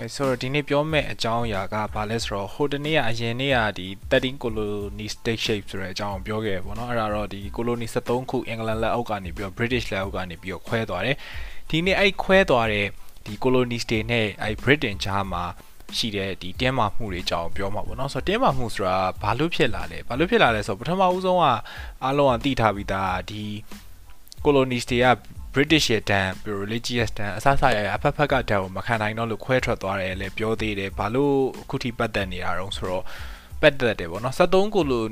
အဲဆိုတော့ဒီနေ့ပြောမယ့်အကြောင်းအရာကဘာလဲဆိုတော့ဟိုတနေ့ကအရင်နေ့ကဒီ13 colony state shape ဆိုတဲ့အကြောင်းကိုပြောခဲ့ပေါ့နော်အဲ့ဒါတော့ဒီ colony 73ခုအင်္ဂလန်လက်အောက်ကနေပြီးတော့ British လက်အောက်ကနေပြီးတော့ခွဲသွားတယ်ဒီနေ့အဲ့ခွဲသွားတဲ့ဒီ colony state နဲ့အဲ့ Britain ကြားမှာရှိတဲ့ဒီတင်းမာမှုတွေအကြောင်းပြောမှာပေါ့နော်ဆိုတော့တင်းမာမှုဆိုတာဘာလို့ဖြစ်လာလဲဘာလို့ဖြစ်လာလဲဆိုတော့ပထမဦးဆုံးကအားလုံးကသိထားပြီးသားဒီ colony state က British ရဲ့တန်ပြီး religious တန်အစစရရအဖက်ဖက်ကတန်ကိုမခံနိုင်တော့လို့ခွဲထွက်သွားတယ်လည်းပြောသေးတယ်ဘာလို့အခုထိပတ်သက်နေတာတော့ဆိုတော့ပတ်သက်တယ်ပေါ့နော်73ကိုလို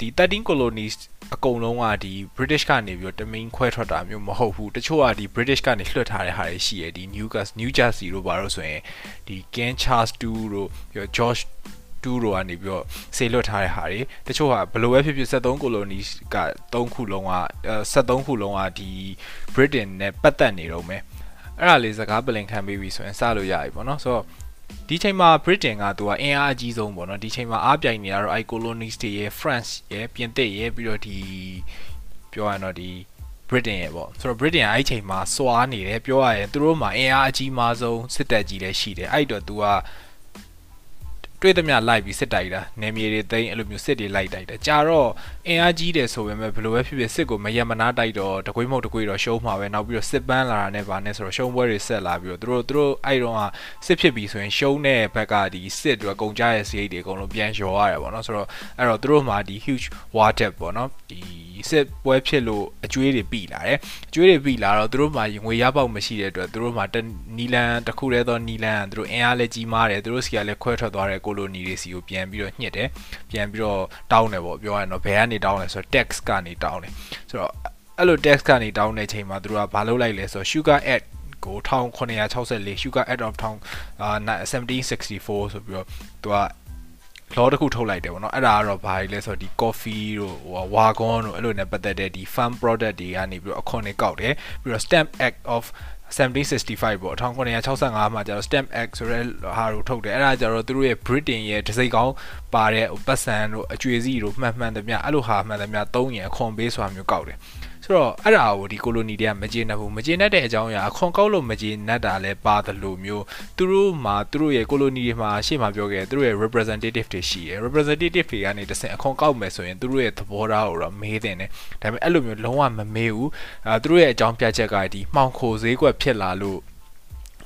ဒီ13 colonies အကုန်လုံးကဒီ British ကနေပြီးတော့တမင်းခွဲထွက်တာမျိုးမဟုတ်ဘူးတချို့ကဒီ British ကနေလွှတ်ထားတဲ့ဟာတွေရှိရဒီ Newcastle New Jersey တို့ဘာလို့ဆိုရင်ဒီ Ken Charles 2တို့ပြီးတော့ George 2တို့ကနေပြီးတော့ဆေလွတ်ထားတဲ့ဟာတွေတချို့ကဘလို့ပဲဖြစ်ဖြစ်73ကိုလိုနီက3ခုလုံးက73ခုလုံးကဒီ Britain နဲ့ပတ်သက်နေတော့မယ်အဲ့ဒါလေးစကားပလင်ခံပြီးပြီဆိုရင်စလို့ရပြီပေါ့နော်ဆိုတော့ဒီချိန်မှာ Britain ကသူကအင်အားအကြီးဆုံးပေါ့နော်ဒီချိန်မှာအားပြိုင်နေတာတော့အဲ colonies တွေရဲ့ France ရဲ့ပြင်သစ်ရဲ့ပြီးတော့ဒီပြောရရင်တော့ဒီ Britain ရဲ့ပေါ့ဆိုတော့ Britain ကအဲ့ချိန်မှာစွာနေတယ်ပြောရရင်သူတို့မှာအင်အားအကြီးမားဆုံးစစ်တပ်ကြီးလည်းရှိတယ်အဲ့တော့သူက တွေ့သမျှလိုက်ပြီးစစ်တိုက်တာနေမြေတွေသိမ်းအဲ့လိုမျိုးစစ်တွေလိုက်တိုက်တာကြာတော့အင်အားကြီးတယ်ဆိုပေမဲ့ဘယ်လိုပဲဖြစ်ဖြစ်စစ်ကိုမရမနာတိုက်တော့တကွေးမဟုတ်တကွေးတော့ရှုံးမှာပဲနောက်ပြီးတော့စစ်ပန်းလာတာနဲ့ဗာနဲ့ဆိုတော့ရှုံးပွဲတွေဆက်လာပြီးတော့သူတို့သူတို့အဲ့တော့ကစစ်ဖြစ်ပြီဆိုရင်ရှုံးတဲ့ဘက်ကဒီစစ်တွေကုန်ကြရဲ့စရိတ်တွေအကုန်လုံးပြန်လျော်ရတယ်ပေါ့နော်ဆိုတော့အဲ့တော့သူတို့မှာဒီ huge war debt ပေါ့နော်ဒီ စစ်ပွဲဖြစ်လို့အကျွေးတွေပြီလာတယ်အကျွေးတွေပြီလာတော့သူတို့မှာငွေရပေါက်မရှိတဲ့အတွက်သူတို့မှာနီလန်တစ်ခုတည်းသောနီလန်သူတို့အင်အားလည်းကြီးမားတယ်သူတို့စီကလည်းခွဲထွက်သွားတဲ့ကိုလိုနီတွေစီကိုပြန်ပြီးတော့ညှစ်တယ်ပြန်ပြီးတော့တောင်းတယ်ပေါ့ပြောရရင်တော့ဘယ်ကနေတောင်းလဲဆိုတော့ tax ကနေတောင်းတယ်ဆိုတော့အဲ့လို tax ကနေတောင်းတဲ့ချိန်မှာသူတို့ကဘာလုပ်လိုက်လဲဆိုတော့ sugar act ကို1964 sugar act of 1764ဆိုပြီးတော့သူက လောတစ်ခုထုတ်လိုက်တယ်ပေါ့နော်အဲ့ဒါကတော့ဘာလဲဆိုတော့ဒီ coffee တို့ဟို wagon တို့အဲ့လိုနဲ့ပတ်သက်တဲ့ဒီ farm product တွေကနေပြီးတော့အခွန်တွေကောက်တယ်ပြီးတော့ stamp act of 1765ပေါ့1965မှာကျတော့ stamp act ဆိုတဲ့ဟာကိုထုတ်တယ်အဲ့ဒါကျတော့သူတို့ရဲ့ Britain ရဲ့တစိကောင်းပါတဲ့ပတ်စံတို့အကျွေစီတို့မှန်မှန်သမျှအဲ့လိုဟာမှန်သမျှသုံးရင်အခွန်ပေးဆိုတာမျိုးကောက်တယ် ဆိုတော့အဲ့ဒါကိုဒီကိုလိုနီတွေကမကျေနပ်ဘူးမကျေနပ်တဲ့အကြောင်းအရာအခွန်ကောက်လို့မကျေနပ်တာလည်းပါတယ်လို့မျိုးသူတို့မှာသူတို့ရဲ့ကိုလိုနီတွေမှာရှေ့မှာပြောခဲ့သူတို့ရဲ့ representative တွေရှိတယ် representative တွေကနေတဆင့်အခွန်ကောက်မယ်ဆိုရင်သူတို့ရဲ့သဘောထားကိုတော့မေးတယ်ねဒါပေမဲ့အဲ့လိုမျိုးလုံးဝမမေးဘူးအဲသူတို့ရဲ့အကြောင်းပြချက်ကဒီမှောင်ခိုဈေးကွက်ဖြစ်လာလို့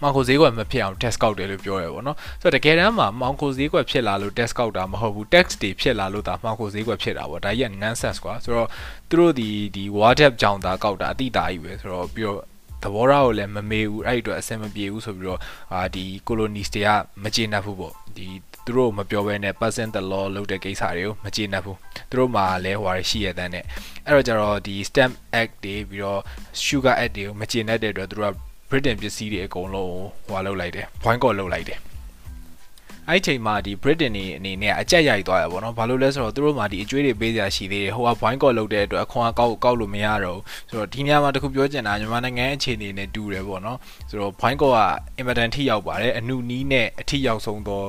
မောင်ခိုဈေးကွက်မဖြစ်အောင် test ကောက်တယ်လို့ပြောရပါတော့။ဆိုတော့တကယ်တမ်းမှာမောင်ခိုဈေးကွက်ဖြစ်လာလို့ test ကောက်တာမဟုတ်ဘူး tax တွေဖြစ်လာလို့ဒါမောင်ခိုဈေးကွက်ဖြစ်တာပေါ့။ဒါကြီးက nonsense ကွာ။ဆိုတော့သူတို့ဒီဒီ wardep ကြောင်သားကောက်တာအတိတာကြီးပဲဆိုတော့ပြီးတော့သဘောထားကိုလည်းမမေးဘူးအဲ့ဒီအတွက်အဆင်မပြေဘူးဆိုပြီးတော့အာဒီ colonies တွေကမကျေနပ်ဘူးပေါ့ဒီသူတို့မပြောဘဲနဲ့ percent the law လုပ်တဲ့ကိစ္စတွေကိုမကျေနပ်ဘူးသူတို့မှာလည်းဟိုဟာရှိရတဲ့နဲ့အဲ့တော့ကျတော့ဒီ stamp act တွေပြီးတော့ sugar act တွေကိုမကျေနပ်တဲ့အတွက်သူတို့က Britain ပစ္စည်းတွေအကုန်လုံးဟွာလုပ်လိုက်တယ် boycott လုပ်လိုက်တယ်အဲ့ချိန်မှာဒီ Britain နေအနေနဲ့အကြက်ရိုက်သွားရပါတော့ဘာလို့လဲဆိုတော့သူတို့မှာဒီအကျွေးတွေပေးစရာရှိသေးတယ်ဟိုက boycott လုပ်တဲ့အတွက်အခွန်ကောက်ကောက်လို့မရတော့ဆိုတော့ဒီညမှာတခုပြောချင်တာမြန်မာနိုင်ငံအခြေအနေနဲ့တူတယ်ပေါ့နော်ဆိုတော့ boycott ကအင်မတန်ထိရောက်ပါတယ်အနုနီးနဲ့အထိရောက်ဆုံးသော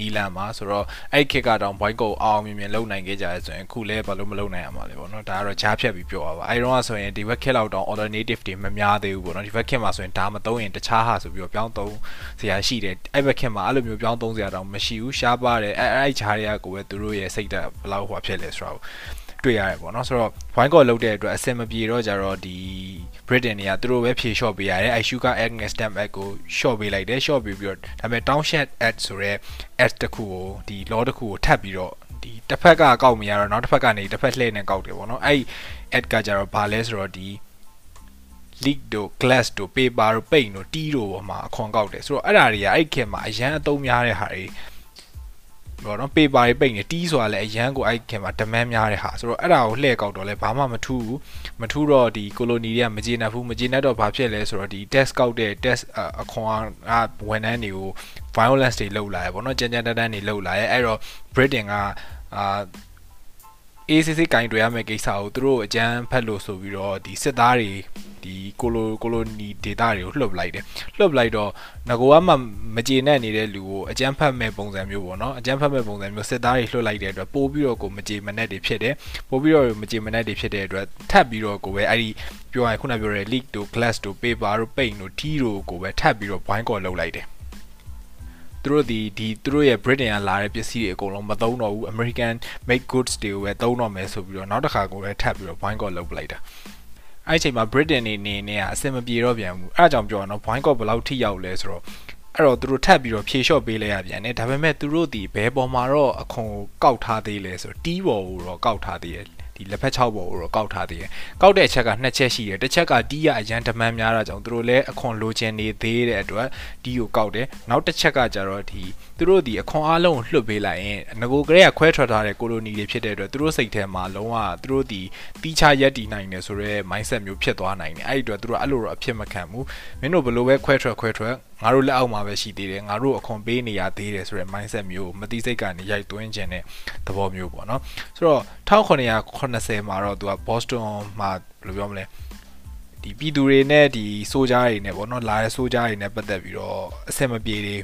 နီလန်မှာဆိုတော့အဲ့ခေတ်ကတော့ boy ကိုအောင်မြင်မြင်လုံနိုင်ခဲ့ကြရဲဆိုရင်အခုလဲဘာလို့မလုံနိုင်ရမှာလဲပေါ့နော်ဒါကတော့ကြားဖြတ်ပြီးပြောရပါအဲ့တော့ဆိုရင်ဒီ web kit လောက်တော့ alternative တွေမများသေးဘူးပေါ့နော်ဒီ web kit မှာဆိုရင်ဒါမသုံးရင်တခြားဟာဆိုပြီးတော့ပြောင်းသုံးစရာရှိတယ်အဲ့ web kit မှာအဲ့လိုမျိုးပြောင်းသုံးစရာတော့မရှိဘူးရှားပါတယ်အဲ့အဲ့ခြားတွေကကိုပဲသူတို့ရဲ့စိတ်ဓာတ်ဘယ်လောက်ဟွာဖြစ်လဲဆိုတော့ တွေ့ရတယ်ပေါ့နော်ဆိုတော့ wine call လုပ်တဲ့အတွက်အဆင်မပြေတော့ကြတော့ဒီ Britain တွေကသူတို့ပဲဖြေ short ပေးရတယ်အဲ sugar egg နဲ့ stamp egg ကို short ပေးလိုက်တယ် short ပေးပြီးတော့ဒါပေမဲ့ township ad ဆိုရဲ ad တခုကိုဒီ law တခုကိုထပ်ပြီးတော့ဒီတစ်ဖက်ကကောက်မရတော့နောက်တစ်ဖက်ကနေတစ်ဖက်လှည့်နေကောက်တယ်ပေါ့နော်အဲ့ ad ကကြတော့ဘာလဲဆိုတော့ဒီ leak တို့ glass တို့ paper တို့ paint တို့ tea တို့ပေါ်မှာအခွန်ကောက်တယ်ဆိုတော့အဲ့ဒါတွေကအဲ့ခေတ်မှာအရန်အသုံးများတဲ့ဟာတွေ ပေါ့နော် paper တွေပိတ်နေတီးဆိုတာလည်းအရန်ကိုအဲ့ခင်မှာ demand များတဲ့ဟာဆိုတော့အဲ့ဒါကိုလှည့်ကောက်တော့လဲဘာမှမထူးဘူးမထူးတော့ဒီ colony တွေကမကျေနပ်ဘူးမကျေနပ်တော့ဘာဖြစ်လဲဆိုတော့ဒီ test ကောက်တဲ့ test အခွန်ကဝန်ထမ်းတွေကို violence တွေလုပ်လာရပေါ့နော်ကြမ်းကြမ်းတမ်းတမ်းတွေလုပ်လာရအဲ့တော့ Britain ကအာ ACC ကင်တွေ့ရမယ့်ကိစ္စကိုသူတို့အကြမ်းဖက်လို့ဆိုပြီးတော့ဒီစစ်သားတွေဒီကိုလိုကိုလိုနီဒေတာတွေကိုလှုပ်လိုက်တယ်လှုပ်လိုက်တော့ငကိုကမှမကျေနပ်နေတဲ့လူကိုအကြမ်းဖက်မဲ့ပုံစံမျိုးပေါ့နော်အကြမ်းဖက်မဲ့ပုံစံမျိုးစစ်သားတွေလှုပ်လိုက်တဲ့အတွက်ပို့ပြီးတော့ကိုမကျေမနပ်တွေဖြစ်တယ်ပို့ပြီးတော့မကျေမနပ်တွေဖြစ်တဲ့အတွက်ထပ်ပြီးတော့ကိုပဲအဲ့ဒီပြောရရင်ခုနပြောတဲ့ leak တို့ glass တို့ paper တို့ paint တို့ tea တို့ကိုပဲထပ်ပြီးတော့ wine call လှုပ်လိုက်တယ် သူတို့ဒီဒီသူတို့ရဲ့ Britain ကလာတဲ့ပစ္စည်းတွေအကုန်လုံးမသုံးတော့ဘူး American made goods တွေကိုပဲသုံးတော့မယ်ဆိုပြီးတော့နောက်တစ်ခါကိုလည်းထပ်ပြီးတော့ boycott လုပ်ပလိုက်တာအဲ့ဒီအချိန်မှာ Britain နေနေနဲ့အဆင်မပြေတော့ပြန်ဘူးအဲ့အကြောင်းပြောတော့ boycott ဘယ်လောက်ထိရောက်လဲဆိုတော့အဲ့တော့သူတို့ထပ်ပြီးတော့ဖြေလျှော့ပေးလိုက်ရပြန်တယ်ဒါပေမဲ့သူတို့ဒီဘဲပေါ်မှာတော့အခွန်ကိုကောက်ထားသေးလဲဆိုတော့တီးပေါ်ကိုတော့ကောက်ထားသေးတယ် ဒီလက်ဖက်6ပေါ်ကိုတော့ကောက်ထားသေးတယ်။ကောက်တဲ့အချက်ကနှစ်ချက်ရှိတယ်။တစ်ချက်ကတီးရအရန်ဒမန်းများတာကြောင့်သူတို့လည်းအခွန်လိုချင်နေသေးတဲ့အတွက်တီးကိုကောက်တယ်။နောက်တစ်ချက်ကကြတော့ဒီသူတို့ဒီအခွန်အားလုံးကိုလွှတ်ပေးလိုက်ရင်ငကိုကလေးကခွဲထွက်ထားတဲ့ကိုလိုနီတွေဖြစ်တဲ့အတွက်သူတို့စိတ်ထဲမှာလုံးဝသူတို့ဒီတီးချရက်တည်နိုင်တယ်ဆိုတော့ mindset မျိုးဖြစ်သွားနိုင်တယ်။အဲ့ဒီအတွက်သူတို့အဲ့လိုတော့အဖြစ်မခံဘူး။မင်းတို့ဘလို့ပဲခွဲထွက်ခွဲထွက် ငါတို့လက်အောက်မှာပဲရှိသေးတယ်ငါတို့အခွန်ပေးနေရသေးတယ်ဆိုတဲ့ mindset မျိုးမတိစိတ်ကနေရိုက်သွင်းခြင်းတဲ့သဘောမျိုးပေါ့နော်ဆိုတော့1980မှာတော့သူက Boston မှာဘယ်လိုပြောမလဲဒီပြည်သူတွေနဲ့ဒီစိုးကြားတွေနဲ့ပေါ့နော်လာတဲ့စိုးကြားတွေနဲ့ပတ်သက်ပြီးတော့အဆင်မပြေတွေ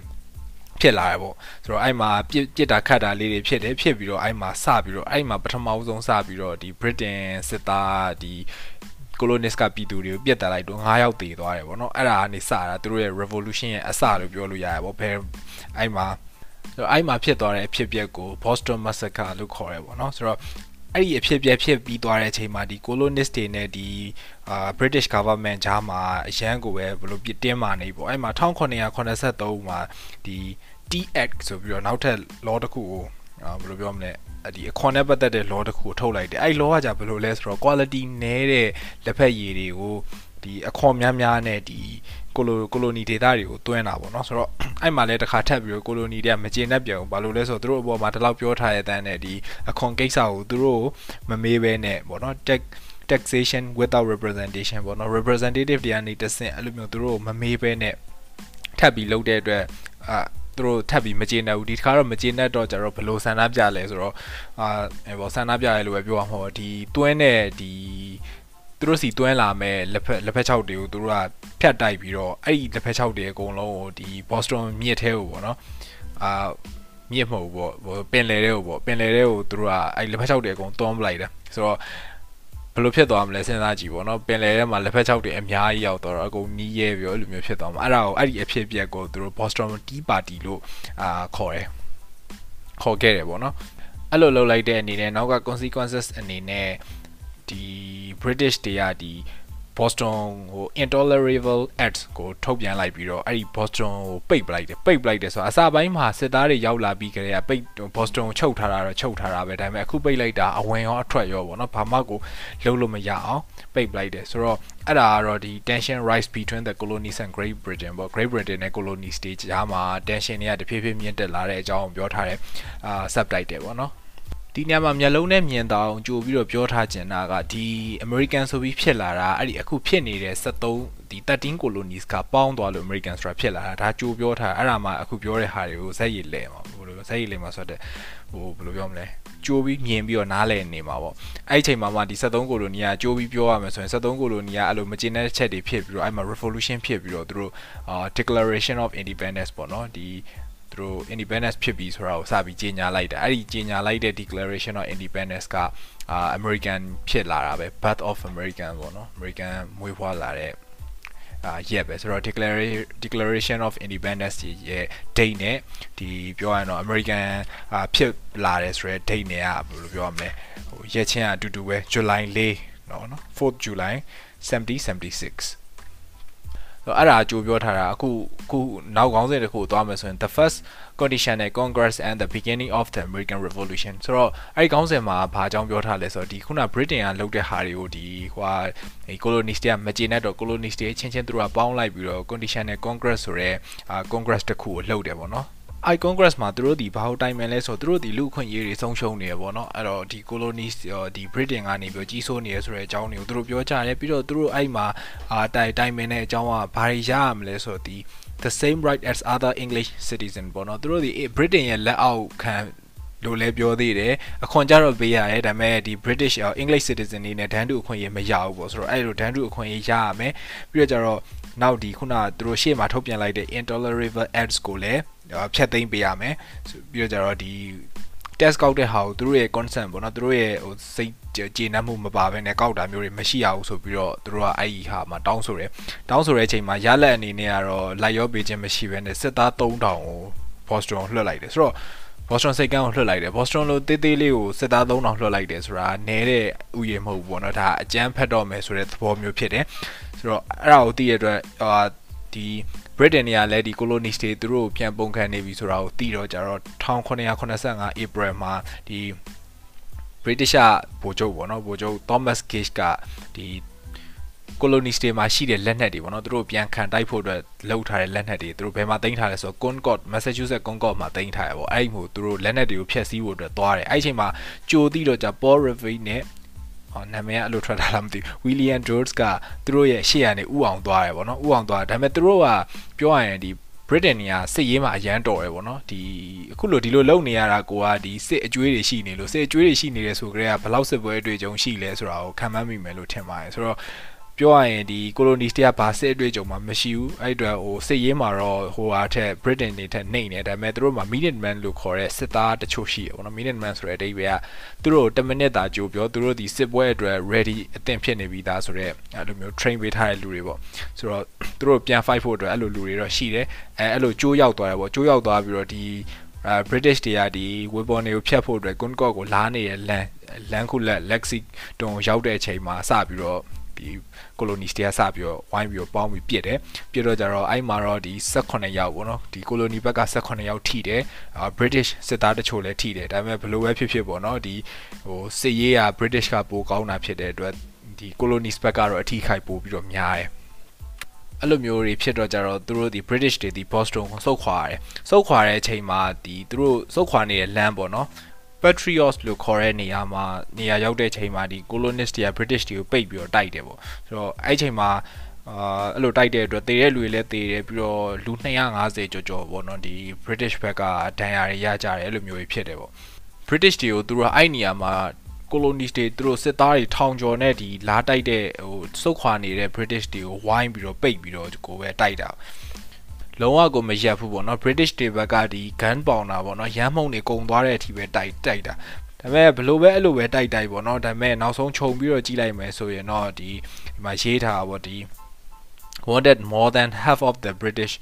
ဖြစ်လာရပေါ့ဆိုတော့အဲ့မှာပြစ်ပြစ်တာခတ်တာလေးတွေဖြစ်တယ်ဖြစ်ပြီးတော့အဲ့မှာစပြီးတော့အဲ့မှာပထမဦးဆုံးစပြီးတော့ဒီ Britain စစ်သားဒီ colonist ကပြည်သူတွေကိုပြတ်တက်လိုက်တော့9ယောက်တည်သွားတယ်ပေါ့နော်အဲ့ဒါကနေစတာသူတို့ရဲ့ revolution ရဲ့အစလို့ပြောလို့ရရပေါ့ဘယ်အဲ့မှာအဲ့မှာဖြစ်သွားတဲ့အဖြစ်အပျက်ကို Boston massacre လို့ခေါ်ရဲပေါ့နော်ဆိုတော့အဲ့ဒီအဖြစ်ပြက်ဖြစ်ပြီးသွားတဲ့အချိန်မှာဒီ colonist တွေနဲ့ဒီအာ British government ဂျားမှာအရန်ကိုပဲဘလို့ပြတင်းမာနေပေါ့အဲ့မှာ1983မှာဒီ T Act ဆိုပြီးတော့နောက်ထပ် law တစ်ခုကို ဘယ်လိုပြောမလဲဒီအခွန်နဲ့ပတ်သက်တဲ့ law တစ်ခုကိုထုတ်လိုက်တယ်အဲ့ law ကじゃဘယ်လိုလဲဆိုတော့ quality နည်းတဲ့လက်ဖက်ရည်တွေကိုဒီအခွန်များများနဲ့ဒီကိုလိုကိုလိုနီဒေတာတွေကိုတွင်းတာပေါ့နော်ဆိုတော့အဲ့မှာလည်းတစ်ခါထပ်ပြီးတော့ကိုလိုနီတွေကမကျေနပ်ပြန်ဘူးဘာလို့လဲဆိုတော့သူတို့အပေါ်မှာဒီလောက်ပြောထားတဲ့အတန်းနဲ့ဒီအခွန်ကိစ္စကိုသူတို့မမေးဘဲနဲ့ပေါ့နော် tech taxation without representation ပေါ့နော် representative တွေကနေတဆင့်အဲ့လိုမျိုးသူတို့မမေးဘဲနဲ့ထပ်ပြီးလုပ်တဲ့အတွက်အာ သူတို့ထပ်ပြီးမကျေနပ်ဘူးဒီတစ်ခါတော့မကျေနပ်တော့ကြတော့ဘလို့ဆန္ဒပြလဲဆိုတော့အာဟိုဆန္ဒပြရဲလို့ပဲပြောရမှာပေါ့ဒီတွင်းတဲ့ဒီသူတို့စီတွန်းလာမဲ့လက်ဖက်လက်ဖက်6တွေကိုသူတို့ကဖြတ်တိုက်ပြီးတော့အဲ့ဒီလက်ဖက်6တွေအကုန်လုံးကိုဒီ Boston မြစ်ထဲကိုပေါ့နော်အာမြစ်မဟုတ်ပေါ့ပင်လယ်ထဲကိုပေါ့ပင်လယ်ထဲကိုသူတို့ကအဲ့လက်ဖက်6တွေအကုန်တွန်းပလိုက်တယ်ဆိုတော့ ဘယ်လိုဖြစ်သွားမလဲစဉ်းစားကြည့်ပေါ့နော်ပင်လယ်ထဲမှာလက်ဖက်6တွေအများကြီးရောက်တော့အကုန်နီးရဲပြီးတော့အဲ့လိုမျိုးဖြစ်သွားမှာအဲ့ဒါကိုအဲ့ဒီအဖြစ်အပျက်ကိုသူတို့ Boston Tea Party လို့အာခေါ်တယ်ခေါ်ခဲ့တယ်ပေါ့နော်အဲ့လိုလုပ်လိုက်တဲ့အနေနဲ့နောက်က consequences အနေနဲ့ဒီ British တွေကဒီ Boston ဟို intolerable acts ကိုထုတ်ပြန်လိုက်ပြီးတော့အဲ့ဒီ Boston ကိုပိတ်ပလိုက်တယ်ပိတ်ပလိုက်တယ်ဆိုတော့အစပိုင်းမှာစစ်သားတွေရောက်လာပြီးကြတဲ့ပိတ် Boston ကိုချုပ်ထားတာတော့ချုပ်ထားတာပဲဒါပေမဲ့အခုပိတ်လိုက်တာအဝင်ရောအထွက်ရောပေါ့နော်ဘာမှကိုလုံးလို့မရအောင်ပိတ်ပလိုက်တယ်ဆိုတော့အဲ့ဒါကတော့ဒီ tension rise between the colonies and Great Britain ပေါ့ Great Britain နဲ့ colony stage ကြားမှာ tension တွေကတဖြည်းဖြည်းမြင့်တက်လာတဲ့အကြောင်းကိုပြောထားတယ်အာ subtitle ပေါ့နော် ဒီနေရာမှာမျက်လုံးနဲ့မြင်တော့ကြိုပြီးတော့ပြောထားကျင်တာကဒီ American ဆိုပြီးဖြစ်လာတာအဲ့ဒီအခုဖြစ်နေတဲ့73ဒီ13 colonies ကပေါင်းသွားလို့ American ဆိုတာဖြစ်လာတာဒါကြိုပြောထားအဲ့ဒါမှအခုပြောတဲ့ဟာတွေကိုဇက်ရည်လဲမှာဘယ်လိုဇက်ရည်လဲမှာဆိုတော့ဟိုဘယ်လိုပြောမလဲကြိုးပြီးမြင်ပြီးတော့နားလည်နေမှာပေါ့အဲ့ဒီအချိန်မှာမှဒီ73ကိုလိုနီကကြိုးပြီးပြောရမယ်ဆိုရင်73ကိုလိုနီကအဲ့လိုမကျင်းတဲ့ချက်တွေဖြစ်ပြီးတော့အဲ့မှာ revolution ဖြစ်ပြီးတော့သူတို့အာ declaration of independence ပေါ့နော်ဒီ သူတို့ independence ဖြစ်ပြီဆိုတာကိုစပြီးကြေညာလိုက်တာအဲ့ဒီကြေညာလိုက်တဲ့ declaration of independence ကအာ American ဖြစ်လာတာပဲ birth of American ပေါ့နော် American မွေးဖွားလာတဲ့အာရက်ပဲဆိုတော့ declaration of independence ရဲ့ date နဲ့ဒီပြောရရင်တော့ American အာဖြစ်လာတယ်ဆိုတဲ့ date နဲ့ကဘယ်လိုပြောရမလဲဟိုရက်ချင်းအတူတူပဲ July 4เนาะ 4th July 7076 အဲ့ဒါအကျိုးပြောထားတာအခုခုနောက်ကောင်းစဉ်တစ်ခုသွားမယ်ဆိုရင် the first conditional congress and the beginning of the american revolution ဆိုတော့အဲ့ဒီကောင်းစဉ်မှာဘာအကြောင်းပြောထားလဲဆိုတော့ဒီခုန britain ကလုပ်တဲ့ဟာတွေကိုဒီဟိုဒီ colonist တွေကမကျေနပ်တော့ colonist တွေချင်းချင်းသူတို့ကပေါင်းလိုက်ပြီးတော့ conditional congress ဆိုတဲ့အာ congress တစ်ခုကိုလှုပ်တယ်ပေါ့နော် i congress မှာသူတို့ဒီဘာလို့တိုင်ပင်လဲဆိုတော့သူတို့ဒီလူခွင့်ရေးတွေဆုံးရှုံးနေရပေါ့နော်အဲ့တော့ဒီ colony ဒီ britain ကနေပြီးကြီးစိုးနေရဆိုတဲ့အကြောင်းတွေကိုသူတို့ပြောကြတယ်ပြီးတော့သူတို့အဲ့မှာအာတိုင်တိုင်ပင်တဲ့အကြောင်းကဘာတွေရရမလဲဆိုတော့ဒီ the same right as other english citizen ပေါ့နော်သူတို့ဒီ britain ရဲ့လက်အောက်ခံ လို့လည်းပြောသေးတယ်အခွန်ကြတော့ပေးရတယ်ဒါပေမဲ့ဒီ British English citizen တွေနဲ့ဒန်းတူအခွင့်အရေးမရဘူးပေါ့ဆိုတော့အဲ့လိုဒန်းတူအခွင့်အရေးရရမယ်ပြီးတော့ကျတော့နောက်ဒီခုနသူတို့ရှေ့မှာထုတ်ပြန်လိုက်တဲ့ intolerable acts ကိုလည်းဖြတ်သိမ်းပေးရမယ်ပြီးတော့ကျတော့ဒီ test ကောက်တဲ့ဟာကိုသူတို့ရဲ့ consent ပေါ့နော်သူတို့ရဲ့ဟိုစိတ်ကျေနပ်မှုမပါဘဲနဲ့ကောက်တာမျိုးတွေမရှိရဘူးဆိုပြီးတော့သူတို့ကအဲ့ဒီဟာမှာတောင်းဆိုတယ်တောင်းဆိုတဲ့အချိန်မှာရလက်အနေနဲ့ကတော့လိုက်ရောပေးခြင်းမရှိဘဲနဲ့စစ်သား3000ကို Boston ကိုလွှတ်လိုက်တယ်ဆိုတော့ Boston စိတ်ကန်းကိုလွှတ်လိုက်တယ် Boston လိုတေးသေးလေးကိုစစ်သား3000လွှတ်လိုက်တယ်ဆိုတာနဲတဲ့ဥယျာဉ်မဟုတ်ဘူးပေါ့နော်ဒါအကျန်းဖက်တော့မယ်ဆိုတဲ့သဘောမျိုးဖြစ်တယ်ဆိုတော့အဲ့ဒါကိုသိရတဲ့အတွက်အာဒီ Britain တွေကလည်းဒီ colonies တွေသူတို့ပြန်ပုံခံနေပြီဆိုတာကိုသိတော့ကြတော့1985 April မှာဒီ British ဗိုလ်ချုပ်ပေါ့နော်ဗိုလ်ချုပ် Thomas Gage ကဒီ colonies တွေမှာရှိတဲ့လက်နက်တွေပေါ့နော်သူတို့ပြန်ခံတိုက်ဖို့အတွက်လှုပ်ထားတဲ့လက်နက်တွေသူတို့ဘယ်မှာတင်ထားလဲဆိုတော့ Concord Massachusetts Concord မှာတင်ထားရပေါ့အဲ့ဒီမျိုးသူတို့လက်နက်တွေကိုဖျက်ဆီးဖို့အတွက်သွားတယ်အဲ့ဒီအချိန်မှာကြိုသိတော့じゃ Paul Revere နဲ့ဟောနာမည်ကအဲ့လိုထွက်တာလားမသိဘူး William George ကသူတို့ရဲ့ရှေ့ရနေဥအောင်သွားတယ်ပေါ့နော်ဥအောင်သွားဒါပေမဲ့သူတို့ကပြောရရင်ဒီ Britain ကစစ်ရေးမှာအရန်တော်တယ်ပေါ့နော်ဒီအခုလိုဒီလိုလုံနေရတာကိုကဒီစစ်အကျွေးတွေရှိနေလို့စစ်အကျွေးတွေရှိနေတယ်ဆိုကြတဲ့ကဘယ်လောက်စစ်ပွဲအတွေ့အကြုံရှိလဲဆိုတာကိုခံမှန်းမိမယ်လို့ထင်ပါတယ်ဆိုတော့ ပြောရရင်ဒီ colonies တွေကဘာစစ်အတွေ့အကြုံမှမရှိဘူးအဲ့အတွက်ဟိုစစ်ရေးမှာတော့ဟိုဟာထက် Britain တွေထက်နှိမ့်နေဒါပေမဲ့သူတို့မှာ minute man လို့ခေါ်တဲ့စစ်သားတချို့ရှိရပေါ့နော် minute man ဆိုတဲ့အဓိပ္ပာယ်ကသူတို့10မိနစ်သာကြိုပြောသူတို့ဒီစစ်ပွဲအတွက် ready အသင့်ဖြစ်နေပြီးသားဆိုတော့အဲ့လိုမျိုး train ပေးထားတဲ့လူတွေပေါ့ဆိုတော့သူတို့ပြန် fight ဖို့အတွက်အဲ့လိုလူတွေတော့ရှိတယ်အဲအဲ့လိုကြိုးရောက်သွားတယ်ပေါ့ကြိုးရောက်သွားပြီးတော့ဒီအဲ British တွေကဒီ weapon တွေကိုဖျက်ဖို့အတွက် Concord ကိုလာနေတဲ့လမ်းလမ်းခုလက် Lexington ရောက်တဲ့အချိန်မှာစပြီးတော့ ဒီ colonies တွေကစပြီးတော့ဝိုင်းပြီးတော့ပေါင်းပြီးပြစ်တယ်ပြစ်တော့ကြတော့အဲ့မှာတော့ဒီ18ရောက်ပေါ့နော်ဒီ colony ဘက်က18ရောက်ထိတယ်အာ British စစ်သားတချို့လည်းထိတယ်ဒါပေမဲ့ဘလို့ပဲဖြစ်ဖြစ်ပေါ့နော်ဒီဟိုစစ်ရေးက British ကပိုကောင်းတာဖြစ်တဲ့အတွက်ဒီ colonies ဘက်ကတော့အထိခိုက်ပိုပြီးတော့များတယ်အဲ့လိုမျိုးတွေဖြစ်တော့ကြတော့သူတို့ဒီ British တွေဒီ Boston ကိုစုတ်ခွာရတယ်စုတ်ခွာတဲ့အချိန်မှာဒီသူတို့စုတ်ခွာနေတဲ့လမ်းပေါ့နော် Patriots လို့ခေါ်တဲ့နေရာမှာနေရာရောက်တဲ့ချိန်မှာဒီ colonist တွေက British တွေကိုပိတ်ပြီးတော့တိုက်တယ်ပေါ့ဆိုတော့အဲ့ချိန်မှာအာအဲ့လိုတိုက်တဲ့အတွက်တေတဲ့လူတွေလည်းတေတယ်ပြီးတော့လူ250ကျော်ကျော်ပေါ့နော်ဒီ British ဘက်ကဒဏ်ရာတွေရကြတယ်အဲ့လိုမျိုးဖြစ်တယ်ပေါ့ British တွေကိုသူတို့အဲ့နေရာမှာ colonies တွေသူတို့စစ်သားတွေထောင်ကျော်နဲ့ဒီလာတိုက်တဲ့ဟိုစုတ်ခွာနေတဲ့ British တွေကိုဝိုင်းပြီးတော့ပိတ်ပြီးတော့ကိုပဲတိုက်တာ လုံးဝကိုမရက်ဘူးပေါ့နော် British တွေဘက်ကဒီ gun powder ပေါ့နော်ရမ်းမှုန်တွေကုံသွားတဲ့အထိပဲတိုက်တိုက်တာဒါပေမဲ့ဘလို့ပဲအဲ့လိုပဲတိုက်တိုက်ပေါ့နော်ဒါပေမဲ့နောက်ဆုံးခြုံပြီးတော့ကြီးလိုက်မယ်ဆိုရင်တော့ဒီဒီမှာရေးထားတာပေါ့ဒီ wanted more than half of the British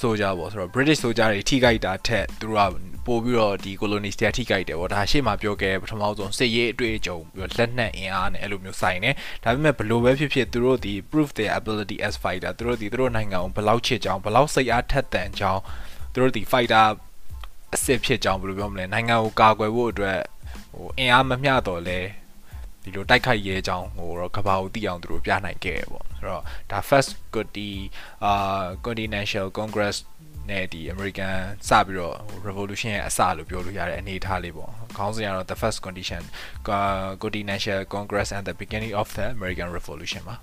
soldier ပေါ့ဆိုတော့ British soldier တွေထိခိုက်တာထက်သူတို့ကပို့ပြီးတော့ဒီ colonies တွေထိခိုက်တယ်ပေါ့ဒါရှေ့မှာပြောခဲ့ပထမဆုံးစစ်ရေးအတွေ့အကြုံပြီးတော့လက်နက်အင်အားနဲ့အဲ့လိုမျိုးဆိုင်နေဒါပေမဲ့ဘလို့ပဲဖြစ်ဖြစ်သူတို့ဒီ prove their ability as fighter သူတို့ဒီသူတို့နိုင်ငံကိုဘယ်လောက်ချစ်ကြောင်းဘယ်လောက်စိတ်အားထက်သန်ကြောင်းသူတို့ဒီ fighter အစစ်ဖြစ်ကြောင်းဘယ်လိုပြောမလဲနိုင်ငံကိုကာကွယ်ဖို့အတွက်ဟိုအင်အားမမျှတော့လဲဒီလိုတိုက်ခိုက်ရဲကြောင်းဟိုတော့ကဘာကိုသိအောင်သူတို့ပြနိုင်ခဲ့ပေါ့ ဆိုတော့ဒါ first ကိုဒီအာ Continental Congress နဲ့ဒီ American စပြီးတော့ revolution ရဲ့အစလို့ပြောလို့ရတဲ့အနေအထားလေးပေါ့ခေါင်းစဉ်ကတော့ the first condition Continental Congress and the beginning of the American Revolution ပါ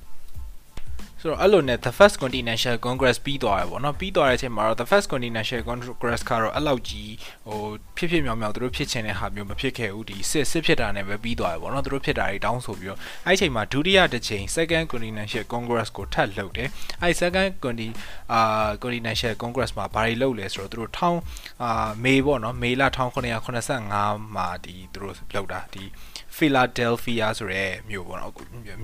ဆိုတော့အဲ့လိုနဲ့ the first continental congress ပြီးသွားရပေါ့နော်ပြီးသွားတဲ့အချိန်မှာတော့ the first continental congress ကတော့အဲ့လောက်ကြီးဟိုဖြစ်ဖြစ်မြောင်မြောင်သူတို့ဖြစ်ချင်တဲ့ဟာမျိုးမဖြစ်ခဲ့ဘူးဒီစစ်စစ်ဖြစ်တာနဲ့ပဲပြီးသွားရပေါ့နော်သူတို့ဖြစ်တာတွေတောင်းဆိုပြီးတော့အဲ့ဒီအချိန်မှာဒုတိယတစ်ချိန် second continental congress ကိုထပ်လုပ်တယ်အဲ့ second conti အာ continental congress မှာဘာတွေလုပ်လဲဆိုတော့သူတို့ထောင်းအာမေပေါ့နော်မေလ1985မှာဒီသူတို့လုပ်တာဒီ Philadelphia ဆိုရဲမြို့ပေါ့နော်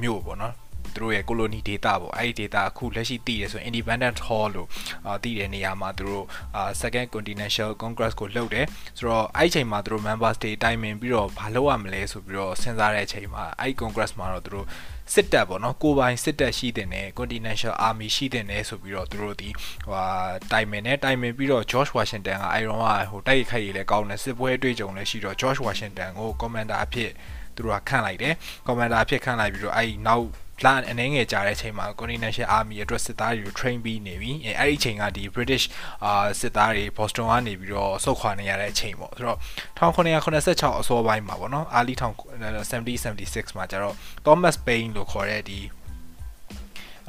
မြို့ပေါ့နော် သူတို့ရဲ့ colony data ပေါ့အဲ့ဒီ data အခုလက်ရှိတည်တယ်ဆိုရင် independent hall လို့အာတည်တဲ့နေရာမှာသူတို့အာ second continental congress ကိုလှုပ်တယ်ဆိုတော့အဲ့ဒီချိန်မှာသူတို့ members တွေတိုင်ပင်ပြီးတော့ဘာလုပ်ရမလဲဆိုပြီးတော့စဉ်းစားတဲ့အချိန်မှာအဲ့ဒီ congress မှာတော့သူတို့စစ်တပ်ပေါ့နော်ကိုပိုင်စစ်တပ်ရှိတဲ့နဲ့ continental army ရှိတဲ့နဲ့ဆိုပြီးတော့သူတို့ဒီဟိုတိုင်ပင်နဲ့တိုင်ပင်ပြီးတော့ George Washington က Iron ကဟိုတိုက်ခိုက်ရေးလဲကောင်းတယ်စစ်ပွဲအတွေ့အကြုံလည်းရှိတော့ George Washington ကို commander အဖြစ်သူတို့ကခန့်လိုက်တယ် commander အဖြစ်ခန့်လိုက်ပြီးတော့အဲ့နောက် လအနေငယ်ကြာတဲ့အချိန်မှာ Continental Army အတွက်စစ်သားတွေကို train ပြီးနေပြီအဲအဲ့ဒီအချိန်ကဒီ British အာစစ်သားတွေ Boston ကနေပြီးတော့ဆုတ်ခွာနေရတဲ့အချိန်ပေါ့ဆိုတော့1986အစောပိုင်းမှာပေါ့နော် early 1970 76မှာကျတော့ Thomas Paine လို့ခေါ်တဲ့ဒီ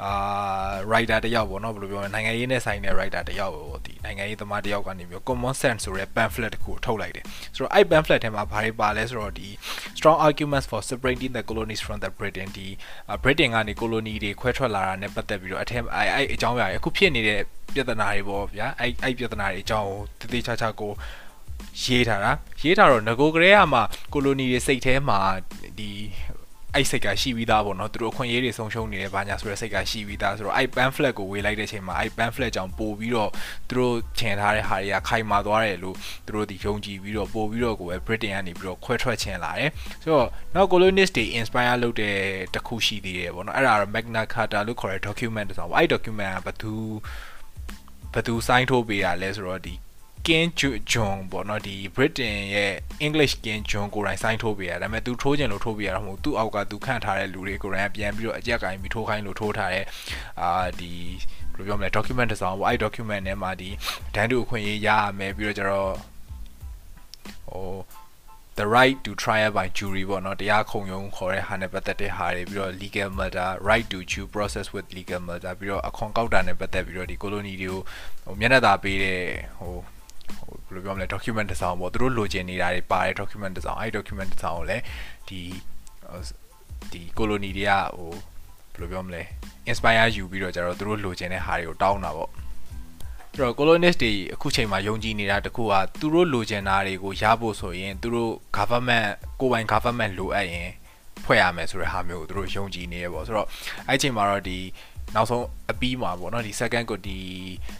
အာ writer တယောက်ပေါ့နော်ဘယ်လိုပြောမလဲနိုင်ငံရေးနဲ့ဆိုင်တဲ့ writer တယောက်ပေါ့ဒီနိုင်ငံရေးသမားတယောက်ကနေပြီး common sense ဆိုတဲ့ pamphlet တစ်ခုထုတ်လိုက်တယ်ဆိုတော့အဲ့ pamphlet ထဲမှာဘာတွေပါလဲဆိုတော့ဒီ strong arguments for separating the colonies from the Britain ဒီ Britain ကနေ colony တွေခွဲထွက်လာတာနဲ့ပတ်သက်ပြီးတော့အထက်အဲ့အဲ့အကြောင်းအရာအခုဖြစ်နေတဲ့ပြဿနာတွေပေါ့ဗျာအဲ့အဲ့ပြဿနာတွေအကြောင်းကိုတသေးချာချာကိုရေးထားတာရေးထားတော့ငကိုကလေးကမှကိုလိုနီတွေစိတ်ထဲမှာဒီ အဲ့စိတ်ကရှိပြီးသားပေါ့နော်သူတို့အခွင့်အရေးတွေဆုံးရှုံးနေတယ်ဘာညာဆိုတဲ့စိတ်ကရှိပြီးသားဆိုတော့အဲ့ pamphlet ကိုဝေလိုက်တဲ့အချိန်မှာအဲ့ pamphlet ကြောင့်ပို့ပြီးတော့သူတို့ချင်ထားတဲ့ဟာတွေကခိုင်မာသွားတယ်လို့သူတို့ဒီယုံကြည်ပြီးတော့ပို့ပြီးတော့ကိုပဲ Britain ကနေပြီးတော့ခွဲထွက်ချင်လာတယ်ဆိုတော့နောက် colonist တွေ inspire လုပ်တဲ့တခုရှိသေးတယ်ပေါ့နော်အဲ့ဒါတော့ Magna Carta လို့ခေါ်တဲ့ document တစ်စောင်ပေါ့အဲ့ document ကဘသူဘသူ sign ထိုးပေးတာလဲဆိုတော့ဒီ King John ပေါ့နော်ဒီ Britain ရဲ့ English King John ကိုယ်တိုင် sign ထိုးပေးရဒါပေမဲ့ तू ထိုးခြင်းလို့ထိုးပေးရတော့မဟုတ်သူ့အောက်က तू ခန့်ထားတဲ့လူတွေကိုယ်တိုင်ပြန်ပြီးတော့အကြက်ကင်ပြီးထိုးခိုင်းလို့ထိုးထားတဲ့အာဒီဘယ်လိုပြောမလဲ document တစ်စောင်ပေါ့အဲ့ document ထဲမှာဒီဒန်းတူအခွင့်အရေးရရမယ်ပြီးတော့ကျတော့ဟို the right to trial by jury ပေါ့နော်တရားခုံရုံးခေါ်တဲ့ဟာနဲ့ပတ်သက်တဲ့ဟာတွေပြီးတော့ legal matter right to due process with legal matter ပြီးတော့အခွန်ကောက်တာနဲ့ပတ်သက်ပြီးတော့ဒီ colony တွေကိုဟိုမျက်နှာသာပေးတဲ့ဟိုဟို ဘယ်လိုပြောမလဲ document တစ်စောင်ပေါ့သူတို့လိုချင်နေတာတွေပါတဲ့ document တစ်စောင်အဲ့ document တစ်စောင်ကိုလည်းဒီဒီ colony တွေကဟိုဘယ်လိုပြောမလဲ inspire ယူပြီးတော့ကျတော့သူတို့လိုချင်တဲ့ဟာတွေကိုတောင်းတာပေါ့အဲ့တော့ colonist တွေအခုချိန်မှာယုံကြည်နေတာတခုကသူတို့လိုချင်တာတွေကိုရဖို့ဆိုရင်သူတို့ government ကိုပိုင် government လိုအပ်ရင်ဖွဲ့ရမယ်ဆိုတဲ့ဟာမျိုးကိုသူတို့ယုံကြည်နေရပေါ့ဆိုတော့အဲ့ချိန်မှာတော့ဒီ နောက်ဆုံးအပြီးမှာပေါ့နော်ဒီ second ကိုဒီ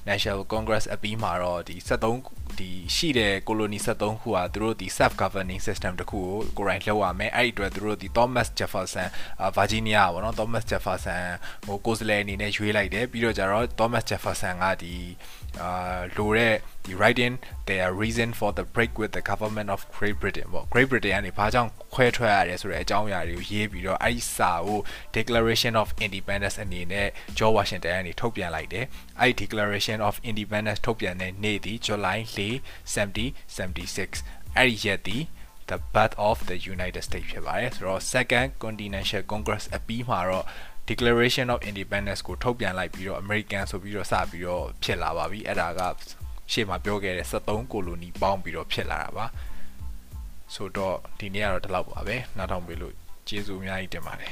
National Congress အပြီးမှာတော့ဒီ73ဒီရှိတဲ့ colony 73ခုဟာသူတို့ဒီ self governing system တခုကိုကိုယ်တိုင်လှုပ်ရမယ်အဲ့ဒီအတွက်သူတို့ဒီ Thomas Jefferson Virginia ပေါ့နော် Thomas Jefferson ဟိုကိုယ်စားလှယ်အနေနဲ့ရွေးလိုက်တယ်ပြီးတော့ကျတော့ Thomas Jefferson ကဒီ အာလိုတဲ့ဒီ writing their reason for the break with the government of Great Britain ပေါ့ Great Britain ကနေဘာကြောင့်ခွဲထွက်ရတယ်ဆိုတဲ့အကြောင်းအရာတွေကိုရေးပြီးတော့အဲ့ဒီစာကို Declaration of Independence အနေနဲ့ George Washington ကနေထုတ်ပြန်လိုက်တယ်အဲ့ဒီ Declaration of Independence ထုတ်ပြန်တဲ့နေ့ဒီ July 4 1776အဲ့ဒီရက်ဒီ the birth of the United States ဖြစ်ပါတယ်ဆိုတော့ Second Continental Congress အပြီးမှာတော့ Declaration of Independence ကိုထုတ်ပြန်လိုက်ပြီးတော့ American ဆိုပြီးတော့စပြီးတော့ဖြစ်လာပါပြီအဲ့ဒါကရှေ့မှာပြောခဲ့တဲ့73ကိုလိုနီပေါင်းပြီးတော့ဖြစ်လာတာပါဆိုတော့ဒီနေ့ကတော့ဒီလောက်ပါပဲနောက်ထောင်ပေးလို့ကျေးဇူးအများကြီးတင်ပါတယ်